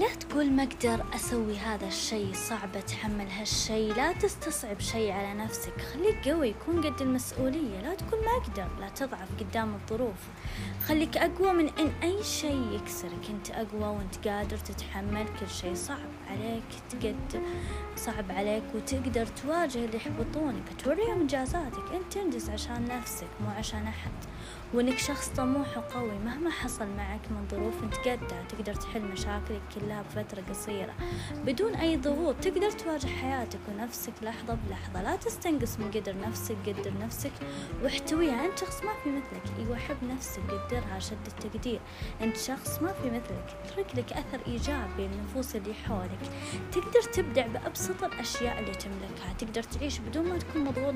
تقول ما أقدر أسوي هذا الشيء صعب اتحمل هالشيء. لا تستصعب شيء على نفسك. خليك قوي كون قد المسؤولية. لا تقول ما أقدر لا تضعف قدام الظروف. خليك أقوى من إن أي شيء يكسرك. أنت أقوى وأنت قادر تتحمل كل شيء. صعب عليك تقدر صعب عليك وتقدر تواجه اللي يحبطونك. توريهم إنجازاتك. أنت تنجز عشان نفسك مو عشان أحد. وإنك شخص طموح وقوي. مهما حصل معك من ظروف أنت قدها تقدر تحل مشاكلك كلها. بفترة قصيرة. بدون أي ضغوط تقدر تواجه حياتك ونفسك لحظة بلحظة. لا تستنقص من قدر نفسك قدر نفسك واحتويها انت شخص ما في مثلك. إيوه حب نفسك قدرها شد التقدير. أنت شخص ما في مثلك. اترك لك أثر إيجابي للنفوس اللي حولك. تقدر تبدع بأبسط الأشياء اللي تملكها. تقدر تعيش بدون ما تكون مضغوط.